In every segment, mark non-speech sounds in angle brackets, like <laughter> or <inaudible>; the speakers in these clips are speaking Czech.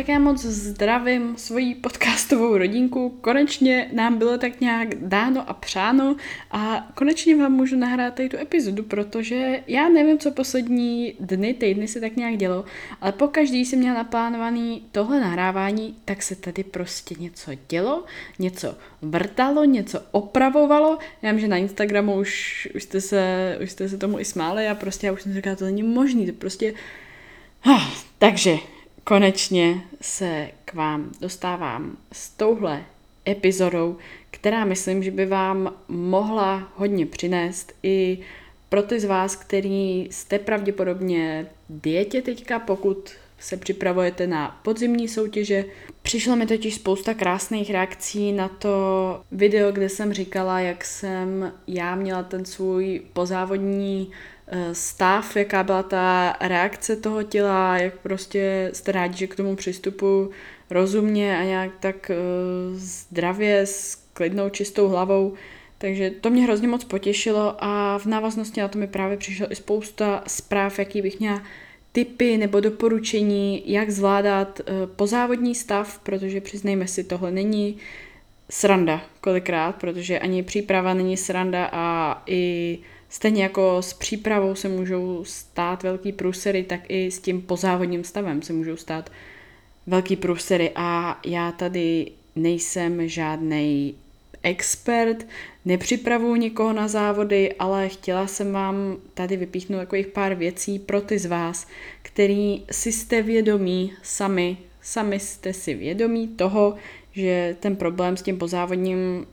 Tak já moc zdravím svoji podcastovou rodinku. Konečně nám bylo tak nějak dáno a přáno a konečně vám můžu nahrát tady tu epizodu, protože já nevím, co poslední dny, týdny se tak nějak dělo, ale po každý jsem měla naplánovaný tohle nahrávání, tak se tady prostě něco dělo, něco vrtalo, něco opravovalo. Já vím, že na Instagramu už, už, jste, se, už jste se tomu i smáli a prostě já už jsem říkala, to není možný, to prostě... Ah, takže konečně se k vám dostávám s touhle epizodou, která myslím, že by vám mohla hodně přinést i pro ty z vás, který jste pravděpodobně dietě teďka, pokud se připravujete na podzimní soutěže. Přišlo mi totiž spousta krásných reakcí na to video, kde jsem říkala, jak jsem já měla ten svůj pozávodní stav, jaká byla ta reakce toho těla, jak prostě jste rádi, že k tomu přistupu rozumně a nějak tak uh, zdravě, s klidnou, čistou hlavou. Takže to mě hrozně moc potěšilo a v návaznosti na to mi právě přišlo i spousta zpráv, jaký bych měla typy nebo doporučení, jak zvládat uh, pozávodní stav, protože přiznejme si, tohle není sranda kolikrát, protože ani příprava není sranda a i Stejně jako s přípravou se můžou stát velký průsery, tak i s tím pozávodním stavem se můžou stát velký průsery. A já tady nejsem žádný expert, nepřipravuju nikoho na závody, ale chtěla jsem vám tady vypíchnout takových pár věcí pro ty z vás, který si jste vědomí sami, sami jste si vědomí toho, že ten problém s tím pozávodním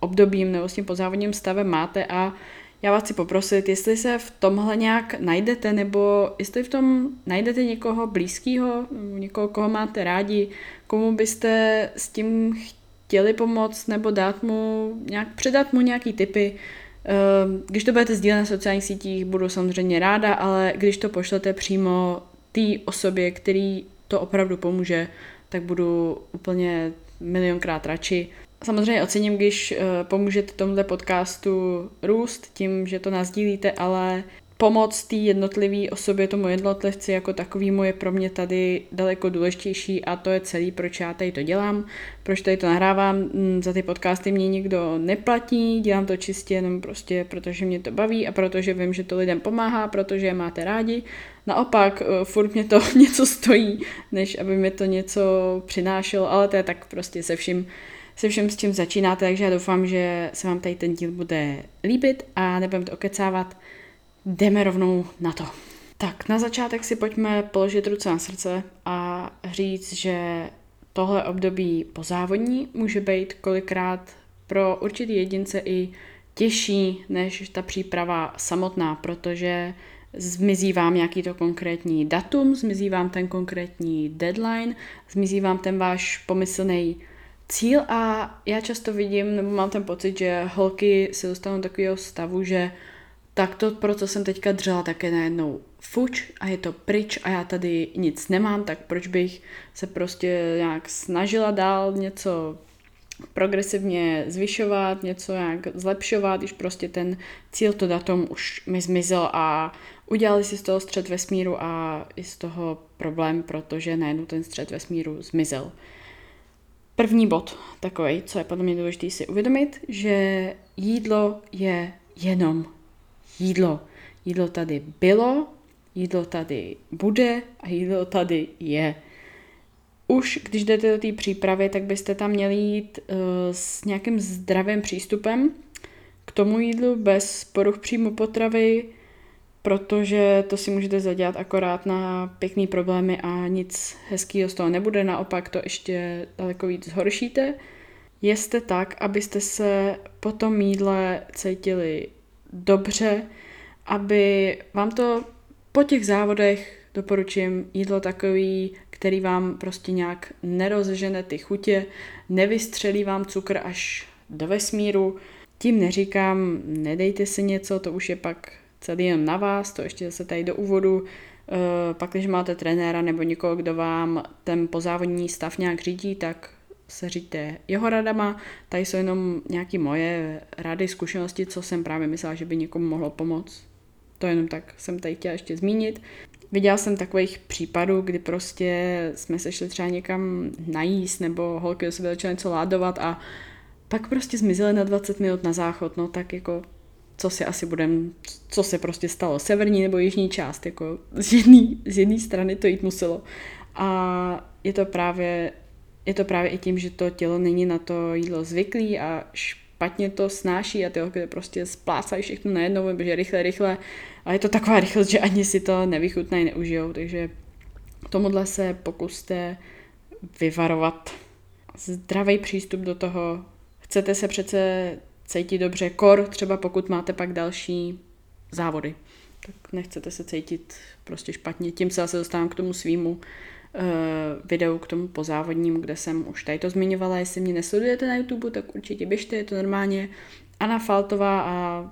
obdobím nebo s tím pozávodním stavem máte a já vás chci poprosit, jestli se v tomhle nějak najdete, nebo jestli v tom najdete někoho blízkého, někoho, koho máte rádi, komu byste s tím chtěli pomoct, nebo dát mu nějak, předat mu nějaký typy. Ehm, když to budete sdílet na sociálních sítích, budu samozřejmě ráda, ale když to pošlete přímo té osobě, který to opravdu pomůže, tak budu úplně milionkrát radši. Samozřejmě ocením, když uh, pomůžete tomuto podcastu růst tím, že to nazdílíte, ale pomoc té jednotlivé osobě, tomu jednotlivci jako takovýmu je pro mě tady daleko důležitější a to je celý, proč já tady to dělám, proč tady to nahrávám. Mm, za ty podcasty mě nikdo neplatí, dělám to čistě jenom prostě, protože mě to baví a protože vím, že to lidem pomáhá, protože je máte rádi. Naopak, uh, furt mě to <laughs> něco stojí, než aby mi to něco přinášelo, ale to je tak prostě se vším se všem s tím začínáte, takže já doufám, že se vám tady ten díl bude líbit a nebudeme to okecávat. Jdeme rovnou na to. Tak, na začátek si pojďme položit ruce na srdce a říct, že tohle období po závodní může být kolikrát pro určitý jedince i těžší než ta příprava samotná, protože zmizí vám nějaký to konkrétní datum, zmizí vám ten konkrétní deadline, zmizí vám ten váš pomyslný cíl a já často vidím, nebo mám ten pocit, že holky se dostanou do takového stavu, že tak to, pro co jsem teďka dřela, tak je najednou fuč a je to pryč a já tady nic nemám, tak proč bych se prostě nějak snažila dál něco progresivně zvyšovat, něco nějak zlepšovat, když prostě ten cíl, to datum už mi zmizel a udělali si z toho střed vesmíru a i z toho problém, protože najednou ten střed vesmíru zmizel. První bod takový, co je podle mě důležité si uvědomit, že jídlo je jenom jídlo. Jídlo tady bylo, jídlo tady bude a jídlo tady je. Už když jdete do té přípravy, tak byste tam měli jít uh, s nějakým zdravým přístupem k tomu jídlu, bez poruch příjmu potravy, protože to si můžete zadělat akorát na pěkný problémy a nic hezkého z toho nebude, naopak to ještě daleko víc zhoršíte. Jeste tak, abyste se po tom jídle cítili dobře, aby vám to po těch závodech doporučím jídlo takový, který vám prostě nějak nerozžene ty chutě, nevystřelí vám cukr až do vesmíru. Tím neříkám, nedejte si něco, to už je pak celý jen na vás, to ještě zase tady do úvodu, eh, pak když máte trenéra nebo někoho, kdo vám ten pozávodní stav nějak řídí, tak se říďte jeho radama. Tady jsou jenom nějaké moje rady, zkušenosti, co jsem právě myslela, že by někomu mohlo pomoct. To jenom tak jsem tady chtěla ještě zmínit. Viděla jsem takových případů, kdy prostě jsme se šli třeba někam najíst, nebo holky do sebe začaly něco ládovat a pak prostě zmizely na 20 minut na záchod, no tak jako co si asi budem, co se prostě stalo, severní nebo jižní část, jako z jedné z jedné strany to jít muselo. A je to právě je to právě i tím, že to tělo není na to jídlo zvyklý a špatně to snáší a ty holky prostě splácají všechno najednou, protože rychle, rychle a je to taková rychlost, že ani si to nevychutnají, neužijou, takže tomuhle se pokuste vyvarovat. Zdravý přístup do toho. Chcete se přece cítit dobře, kor, třeba pokud máte pak další závody. Tak nechcete se cítit prostě špatně. Tím se zase dostávám k tomu svýmu uh, videu, k tomu pozávodnímu, kde jsem už tady to zmiňovala. Jestli mě nesledujete na YouTube, tak určitě běžte, je to normálně Anna Faltová a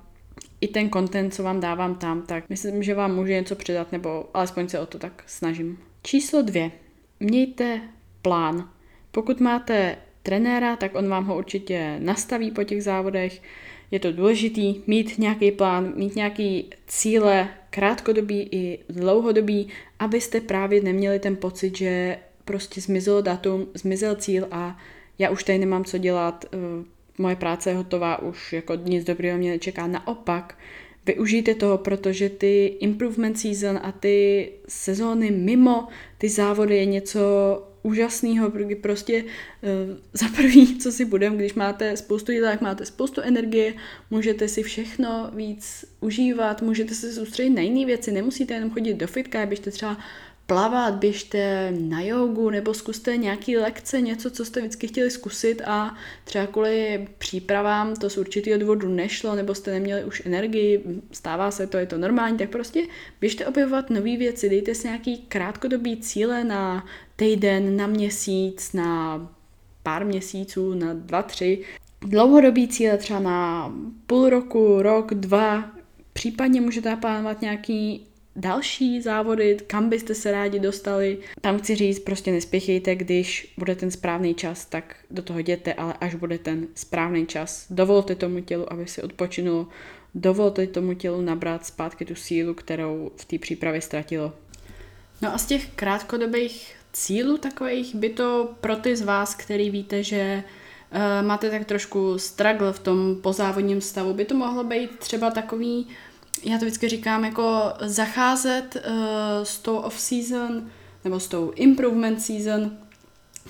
i ten content, co vám dávám tam, tak myslím, že vám může něco přidat, nebo alespoň se o to tak snažím. Číslo dvě. Mějte plán. Pokud máte trenéra, tak on vám ho určitě nastaví po těch závodech. Je to důležitý mít nějaký plán, mít nějaký cíle, krátkodobý i dlouhodobý, abyste právě neměli ten pocit, že prostě zmizel datum, zmizel cíl a já už tady nemám co dělat, eh, moje práce je hotová, už jako nic dobrého mě nečeká. Naopak, využijte toho, protože ty improvement season a ty sezóny mimo ty závody je něco úžasného, protože prostě uh, za prvý, co si budem, když máte spoustu jídla, máte spoustu energie, můžete si všechno víc užívat, můžete se soustředit na jiné věci, nemusíte jenom chodit do fitka, běžte třeba plavat, běžte na jogu nebo zkuste nějaký lekce, něco, co jste vždycky chtěli zkusit a třeba kvůli přípravám to z určitého důvodu nešlo nebo jste neměli už energii, stává se to, je to normální, tak prostě běžte objevovat nové věci, dejte si nějaký krátkodobý cíle na týden, na měsíc, na pár měsíců, na dva, tři. Dlouhodobý cíle třeba na půl roku, rok, dva, případně můžete naplánovat nějaký další závody, kam byste se rádi dostali. Tam chci říct, prostě nespěchejte, když bude ten správný čas, tak do toho jděte, ale až bude ten správný čas, dovolte tomu tělu, aby si odpočinulo, dovolte tomu tělu nabrat zpátky tu sílu, kterou v té přípravě ztratilo. No a z těch krátkodobých cílů takových? By to pro ty z vás, který víte, že uh, máte tak trošku struggle v tom pozávodním stavu, by to mohlo být třeba takový já to vždycky říkám, jako zacházet uh, s tou off-season nebo s tou improvement season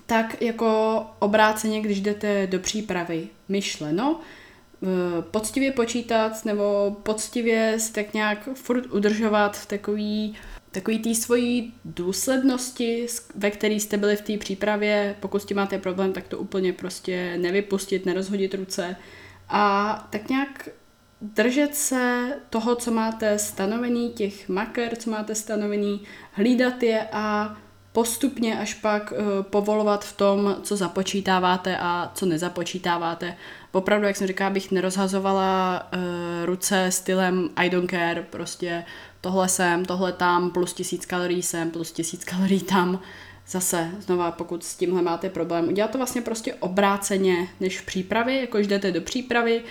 tak jako obráceně, když jdete do přípravy myšleno, uh, poctivě počítat nebo poctivě si tak nějak furt udržovat v takový takový té svojí důslednosti, ve které jste byli v té přípravě, pokud s tím máte problém, tak to úplně prostě nevypustit, nerozhodit ruce a tak nějak držet se toho, co máte stanovený, těch maker, co máte stanovený, hlídat je a postupně až pak uh, povolovat v tom, co započítáváte a co nezapočítáváte. Opravdu, jak jsem říkala, bych nerozhazovala uh, ruce stylem I don't care, prostě tohle sem, tohle tam, plus tisíc kalorií sem, plus tisíc kalorií tam. Zase, znova, pokud s tímhle máte problém, udělat to vlastně prostě obráceně než v přípravě, jako jdete do přípravy,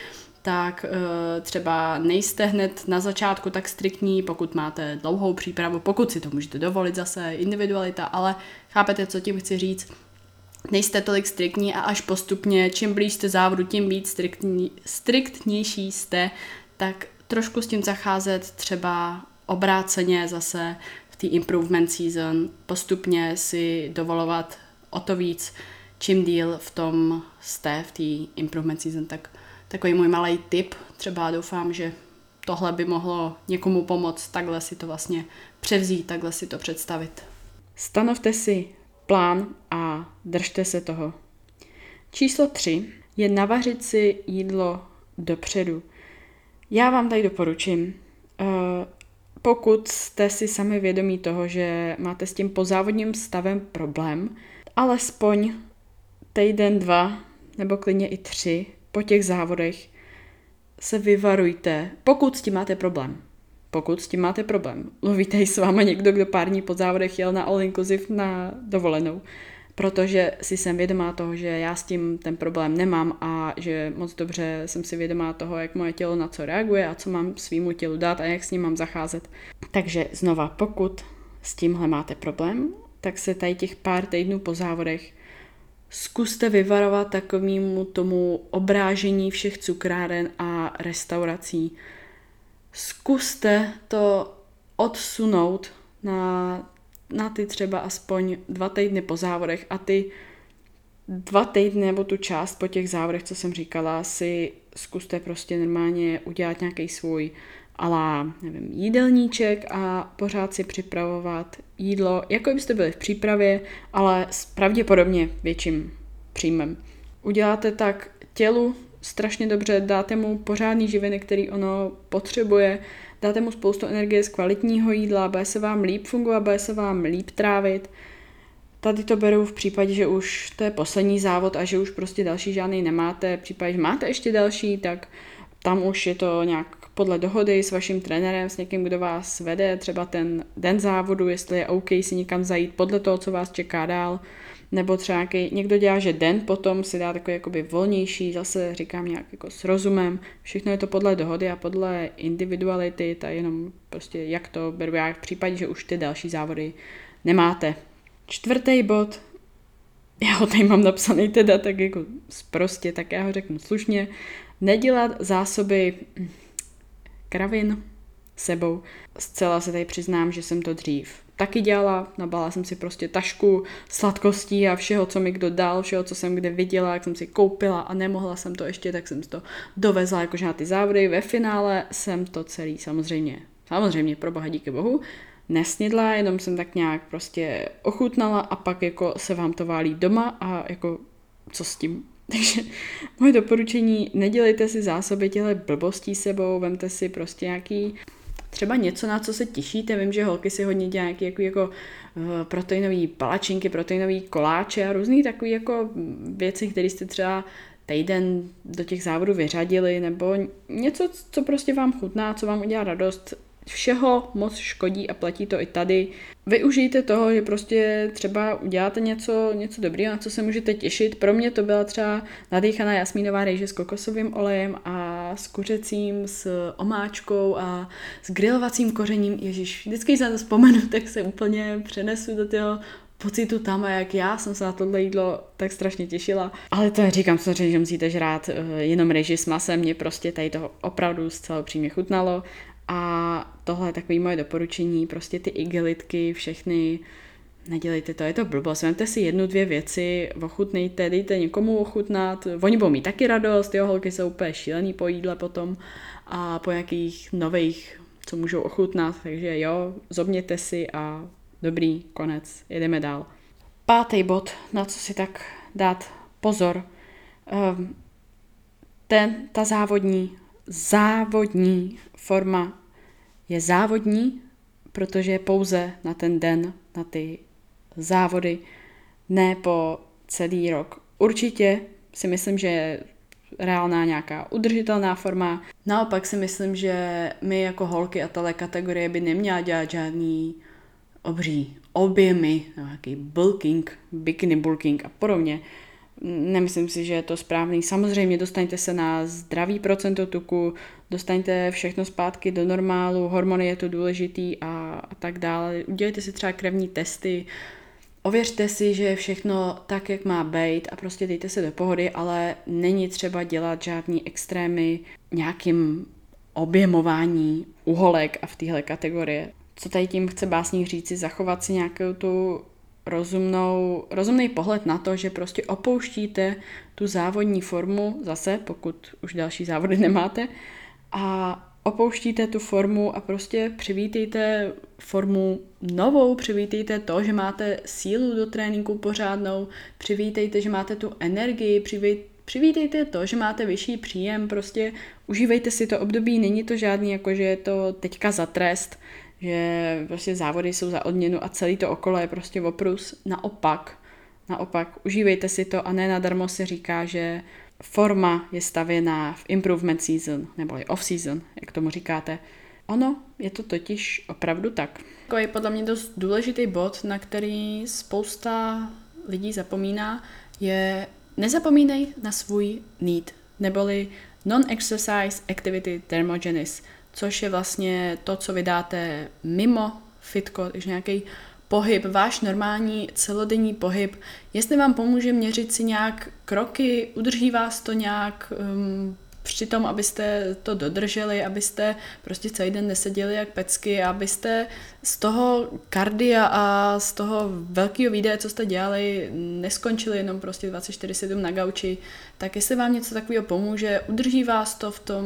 tak uh, třeba nejste hned na začátku tak striktní, pokud máte dlouhou přípravu, pokud si to můžete dovolit zase, individualita, ale chápete, co tím chci říct, nejste tolik striktní a až postupně, čím blíž jste závodu, tím víc striktní, striktnější jste, tak trošku s tím zacházet třeba obráceně zase v té improvement season, postupně si dovolovat o to víc, čím díl v tom jste v té improvement season, tak takový můj malý tip. Třeba doufám, že tohle by mohlo někomu pomoct takhle si to vlastně převzít, takhle si to představit. Stanovte si plán a držte se toho. Číslo 3 je navařit si jídlo dopředu. Já vám tady doporučím, eh, pokud jste si sami vědomí toho, že máte s tím pozávodním stavem problém, alespoň týden, dva nebo klidně i tři po těch závodech se vyvarujte, pokud s tím máte problém. Pokud s tím máte problém. Mluvíte s váma někdo, kdo pár dní po závodech jel na all inclusive na dovolenou. Protože si jsem vědomá toho, že já s tím ten problém nemám a že moc dobře jsem si vědomá toho, jak moje tělo na co reaguje a co mám svýmu tělu dát a jak s ním mám zacházet. Takže znova, pokud s tímhle máte problém, tak se tady těch pár týdnů po závodech zkuste vyvarovat takovému tomu obrážení všech cukráren a restaurací. Zkuste to odsunout na, na ty třeba aspoň dva týdny po závodech a ty dva týdny nebo tu část po těch závodech, co jsem říkala, si zkuste prostě normálně udělat nějaký svůj ala, nevím, jídelníček a pořád si připravovat jídlo, jako byste byli v přípravě, ale s pravděpodobně větším příjmem. Uděláte tak tělu strašně dobře, dáte mu pořádný živiny, který ono potřebuje, dáte mu spoustu energie z kvalitního jídla, bude se vám líp fungovat, bude se vám líp trávit. Tady to beru v případě, že už to je poslední závod a že už prostě další žádný nemáte. V případě, že máte ještě další, tak tam už je to nějak podle dohody s vaším trenérem, s někým, kdo vás vede, třeba ten den závodu, jestli je OK si někam zajít podle toho, co vás čeká dál, nebo třeba nějaký, někdo dělá, že den potom si dá takový jakoby volnější, zase říkám nějak jako s rozumem, všechno je to podle dohody a podle individuality, ta jenom prostě jak to beru já v případě, že už ty další závody nemáte. Čtvrtý bod, <laughs> já ho tady mám napsaný teda tak jako prostě, tak já ho řeknu slušně, nedělat zásoby kravin sebou. Zcela se tady přiznám, že jsem to dřív taky dělala. Nabala jsem si prostě tašku sladkostí a všeho, co mi kdo dal, všeho, co jsem kde viděla, jak jsem si koupila a nemohla jsem to ještě, tak jsem to dovezla jakože na ty závody. Ve finále jsem to celý samozřejmě, samozřejmě pro boha díky bohu, nesnědla, jenom jsem tak nějak prostě ochutnala a pak jako se vám to válí doma a jako co s tím? <laughs> Takže moje doporučení, nedělejte si zásoby těhle blbostí sebou, vemte si prostě nějaký třeba něco, na co se těšíte. Vím, že holky si hodně dělají nějaké jako, uh, proteinové palačinky, proteinové koláče a různé takové jako věci, které jste třeba týden do těch závodů vyřadili, nebo něco, co prostě vám chutná, co vám udělá radost, všeho moc škodí a platí to i tady. Využijte toho, že prostě třeba uděláte něco, něco dobrého, na co se můžete těšit. Pro mě to byla třeba nadýchaná jasmínová rejže s kokosovým olejem a s kuřecím, s omáčkou a s grilovacím kořením. Ježíš, vždycky se na to vzpomenu, tak se úplně přenesu do toho pocitu tam a jak já jsem se na tohle jídlo tak strašně těšila. Ale to neříkám samozřejmě, že musíte žrát uh, jenom rejži s masem, mě prostě tady toho opravdu zcela přímě chutnalo a tohle je takové moje doporučení, prostě ty igelitky, všechny, nedělejte to, je to blbost, vemte si jednu, dvě věci, ochutnejte, dejte někomu ochutnat, oni budou mít taky radost, jo, holky jsou úplně šílený po jídle potom a po nějakých nových, co můžou ochutnat, takže jo, zobněte si a dobrý, konec, jedeme dál. Pátý bod, na co si tak dát pozor, ehm, ten, ta závodní, závodní forma je závodní, protože je pouze na ten den, na ty závody, ne po celý rok. Určitě si myslím, že je reálná nějaká udržitelná forma. Naopak si myslím, že my jako holky a tahle kategorie by neměla dělat žádný obří objemy, nějaký bulking, bikini bulking a podobně. Nemyslím si, že je to správný. Samozřejmě dostaňte se na zdravý procento tuku, dostaňte všechno zpátky do normálu, hormony je to důležitý a, a tak dále. Udělejte si třeba krevní testy, ověřte si, že je všechno tak, jak má být a prostě dejte se do pohody, ale není třeba dělat žádný extrémy nějakým objemování uholek a v téhle kategorie. Co tady tím chce básník říci, zachovat si nějakou tu rozumnou, rozumný pohled na to, že prostě opouštíte tu závodní formu, zase pokud už další závody <laughs> nemáte, a opouštíte tu formu a prostě přivítejte formu novou, přivítejte to, že máte sílu do tréninku pořádnou, přivítejte, že máte tu energii, přivítejte to, že máte vyšší příjem, prostě užívejte si to období, není to žádný jako, že je to teďka za trest, že prostě závody jsou za odměnu a celý to okolo je prostě oprus. Naopak, naopak, užívejte si to a ne nadarmo se říká, že forma je stavěná v improvement season, nebo off season, jak tomu říkáte. Ono je to totiž opravdu tak. To je podle mě dost důležitý bod, na který spousta lidí zapomíná, je nezapomínej na svůj need, neboli non-exercise activity thermogenesis, což je vlastně to, co vydáte mimo fitko, takže nějaký pohyb, váš normální celodenní pohyb, jestli vám pomůže měřit si nějak kroky, udrží vás to nějak um, při tom, abyste to dodrželi, abyste prostě celý den neseděli jak pecky, abyste z toho kardia a z toho velkého videa, co jste dělali, neskončili jenom prostě 24-7 na gauči, tak jestli vám něco takového pomůže, udrží vás to v tom,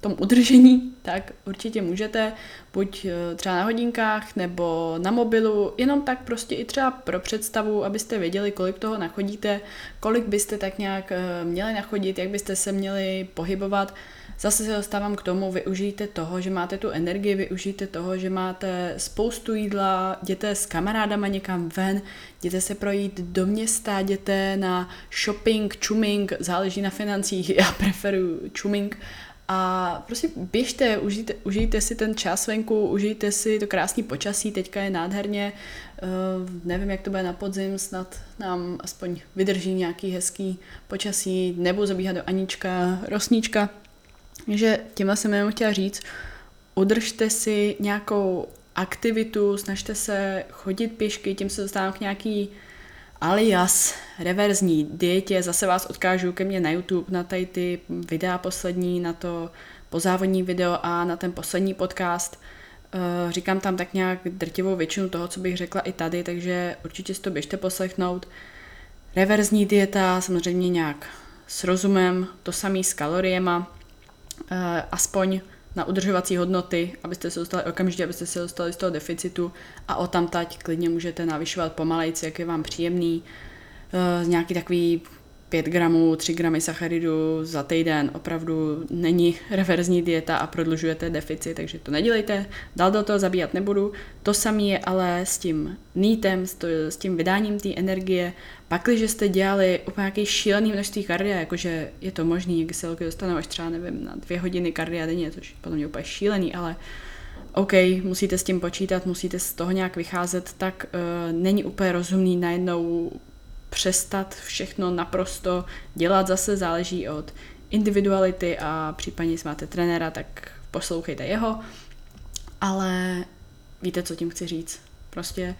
tom udržení, tak určitě můžete, buď eh, třeba na hodinkách nebo na mobilu, jenom tak prostě i třeba pro představu, abyste věděli, kolik toho nachodíte, kolik byste tak nějak eh, měli nachodit, jak byste se měli pohybovat, Zase se dostávám k tomu, využijte toho, že máte tu energii, využijte toho, že máte spoustu jídla, jděte s kamarádama někam ven, jděte se projít do města, jděte na shopping, čuming, záleží na financích, <laughs> já preferuji čuming, a prostě běžte, užijte, užijte si ten čas venku, užijte si to krásný počasí, teďka je nádherně, uh, nevím, jak to bude na podzim, snad nám aspoň vydrží nějaký hezký počasí, nebudu zabíhat do Anička, Rosníčka, takže tímhle jsem jenom chtěla říct, udržte si nějakou aktivitu, snažte se chodit pěšky, tím se dostávám k nějaký alias reverzní dietě. Zase vás odkážu ke mně na YouTube, na tady ty videa poslední, na to pozávodní video a na ten poslední podcast. Eh, říkám tam tak nějak drtivou většinu toho, co bych řekla i tady, takže určitě si to běžte poslechnout. Reverzní dieta, samozřejmě nějak s rozumem, to samý s kaloriema, Eh, aspoň na udržovací hodnoty, abyste se dostali okamžitě, abyste se dostali z toho deficitu a o tam tať klidně můžete navyšovat pomalejci, jak je vám příjemný. Uh, nějaký takový 5 gramů, 3 gramy sacharidu za týden opravdu není reverzní dieta a prodlužujete deficit, takže to nedělejte. Dál do toho zabíjat nebudu. To samé je ale s tím nítem, s, tím vydáním té energie. Pak, když jste dělali úplně nějaký šílený množství kardia, jakože je to možný, jak se dostanou až třeba, nevím, na dvě hodiny kardia denně, což podle mě úplně šílený, ale OK, musíte s tím počítat, musíte z toho nějak vycházet, tak uh, není úplně rozumný najednou přestat všechno naprosto dělat. Zase záleží od individuality a případně, jestli máte trenéra, tak poslouchejte jeho. Ale víte, co tím chci říct. Prostě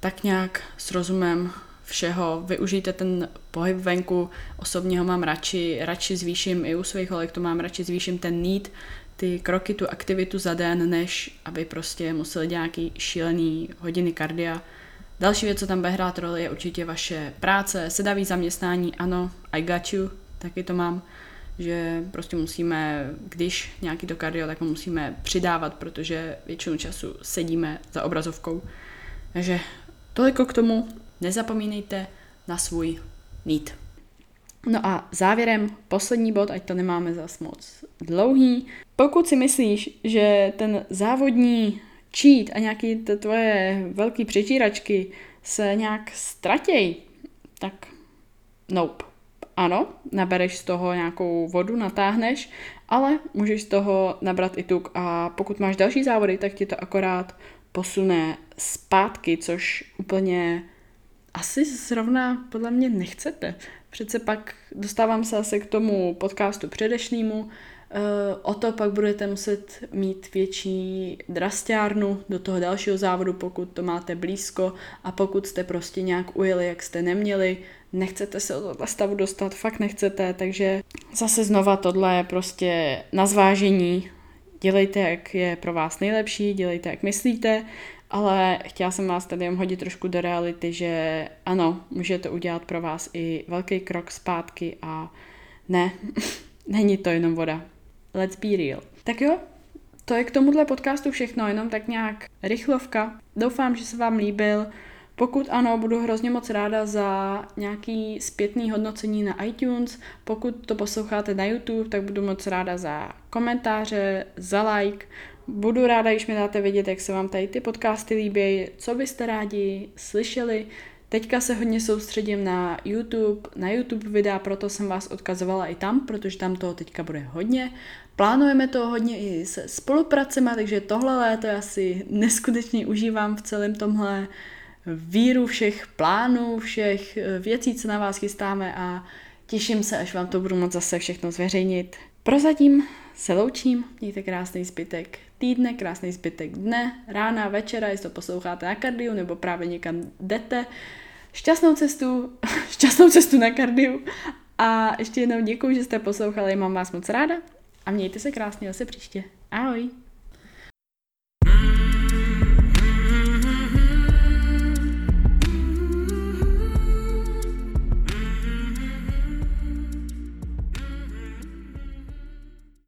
tak nějak s rozumem všeho, využijte ten pohyb venku, osobně ho mám radši, radši zvýším i u svých holek, to mám radši zvýším ten need, ty kroky, tu aktivitu za den, než aby prostě museli nějaký šílený hodiny kardia, Další věc, co tam bude hrát roli, je určitě vaše práce, sedavý zaměstnání, ano, I got you, taky to mám, že prostě musíme, když nějaký to kardio, tak ho musíme přidávat, protože většinu času sedíme za obrazovkou. Takže toliko k tomu, nezapomínejte na svůj need. No a závěrem poslední bod, ať to nemáme zas moc dlouhý. Pokud si myslíš, že ten závodní cheat a nějaký ty tvoje velký přežíračky se nějak ztratějí, tak nope. Ano, nabereš z toho nějakou vodu, natáhneš, ale můžeš z toho nabrat i tuk a pokud máš další závody, tak ti to akorát posune zpátky, což úplně asi zrovna podle mě nechcete. Přece pak dostávám se asi k tomu podcastu předešlýmu, Eh, o to pak budete muset mít větší drastárnu do toho dalšího závodu, pokud to máte blízko a pokud jste prostě nějak ujeli, jak jste neměli, nechcete se do toho stavu dostat, fakt nechcete, takže zase znova tohle je prostě na zvážení. Dělejte, jak je pro vás nejlepší, dělejte, jak myslíte, ale chtěla jsem vás tady jen hodit trošku do reality, že ano, může to udělat pro vás i velký krok zpátky a ne, <laughs> není to jenom voda. Let's be real. Tak jo, to je k tomuhle podcastu všechno, jenom tak nějak rychlovka. Doufám, že se vám líbil. Pokud ano, budu hrozně moc ráda za nějaký zpětný hodnocení na iTunes. Pokud to posloucháte na YouTube, tak budu moc ráda za komentáře, za like. Budu ráda, když mi dáte vědět, jak se vám tady ty podcasty líbí, co byste rádi slyšeli. Teďka se hodně soustředím na YouTube, na YouTube videa, proto jsem vás odkazovala i tam, protože tam toho teďka bude hodně. Plánujeme to hodně i se spolupracemi, takže tohle léto já si neskutečně užívám v celém tomhle víru všech plánů, všech eh, věcí, co na vás chystáme a těším se, až vám to budu moct zase všechno zveřejnit. Prozatím se loučím, mějte krásný zbytek týdne, krásný zbytek dne, rána, večera, jestli to posloucháte na kardiu nebo právě někam jdete. Šťastnou cestu, <laughs> šťastnou cestu na kardiu a ještě jednou děkuji, že jste poslouchali, mám vás moc ráda a mějte se krásně zase příště. Ahoj!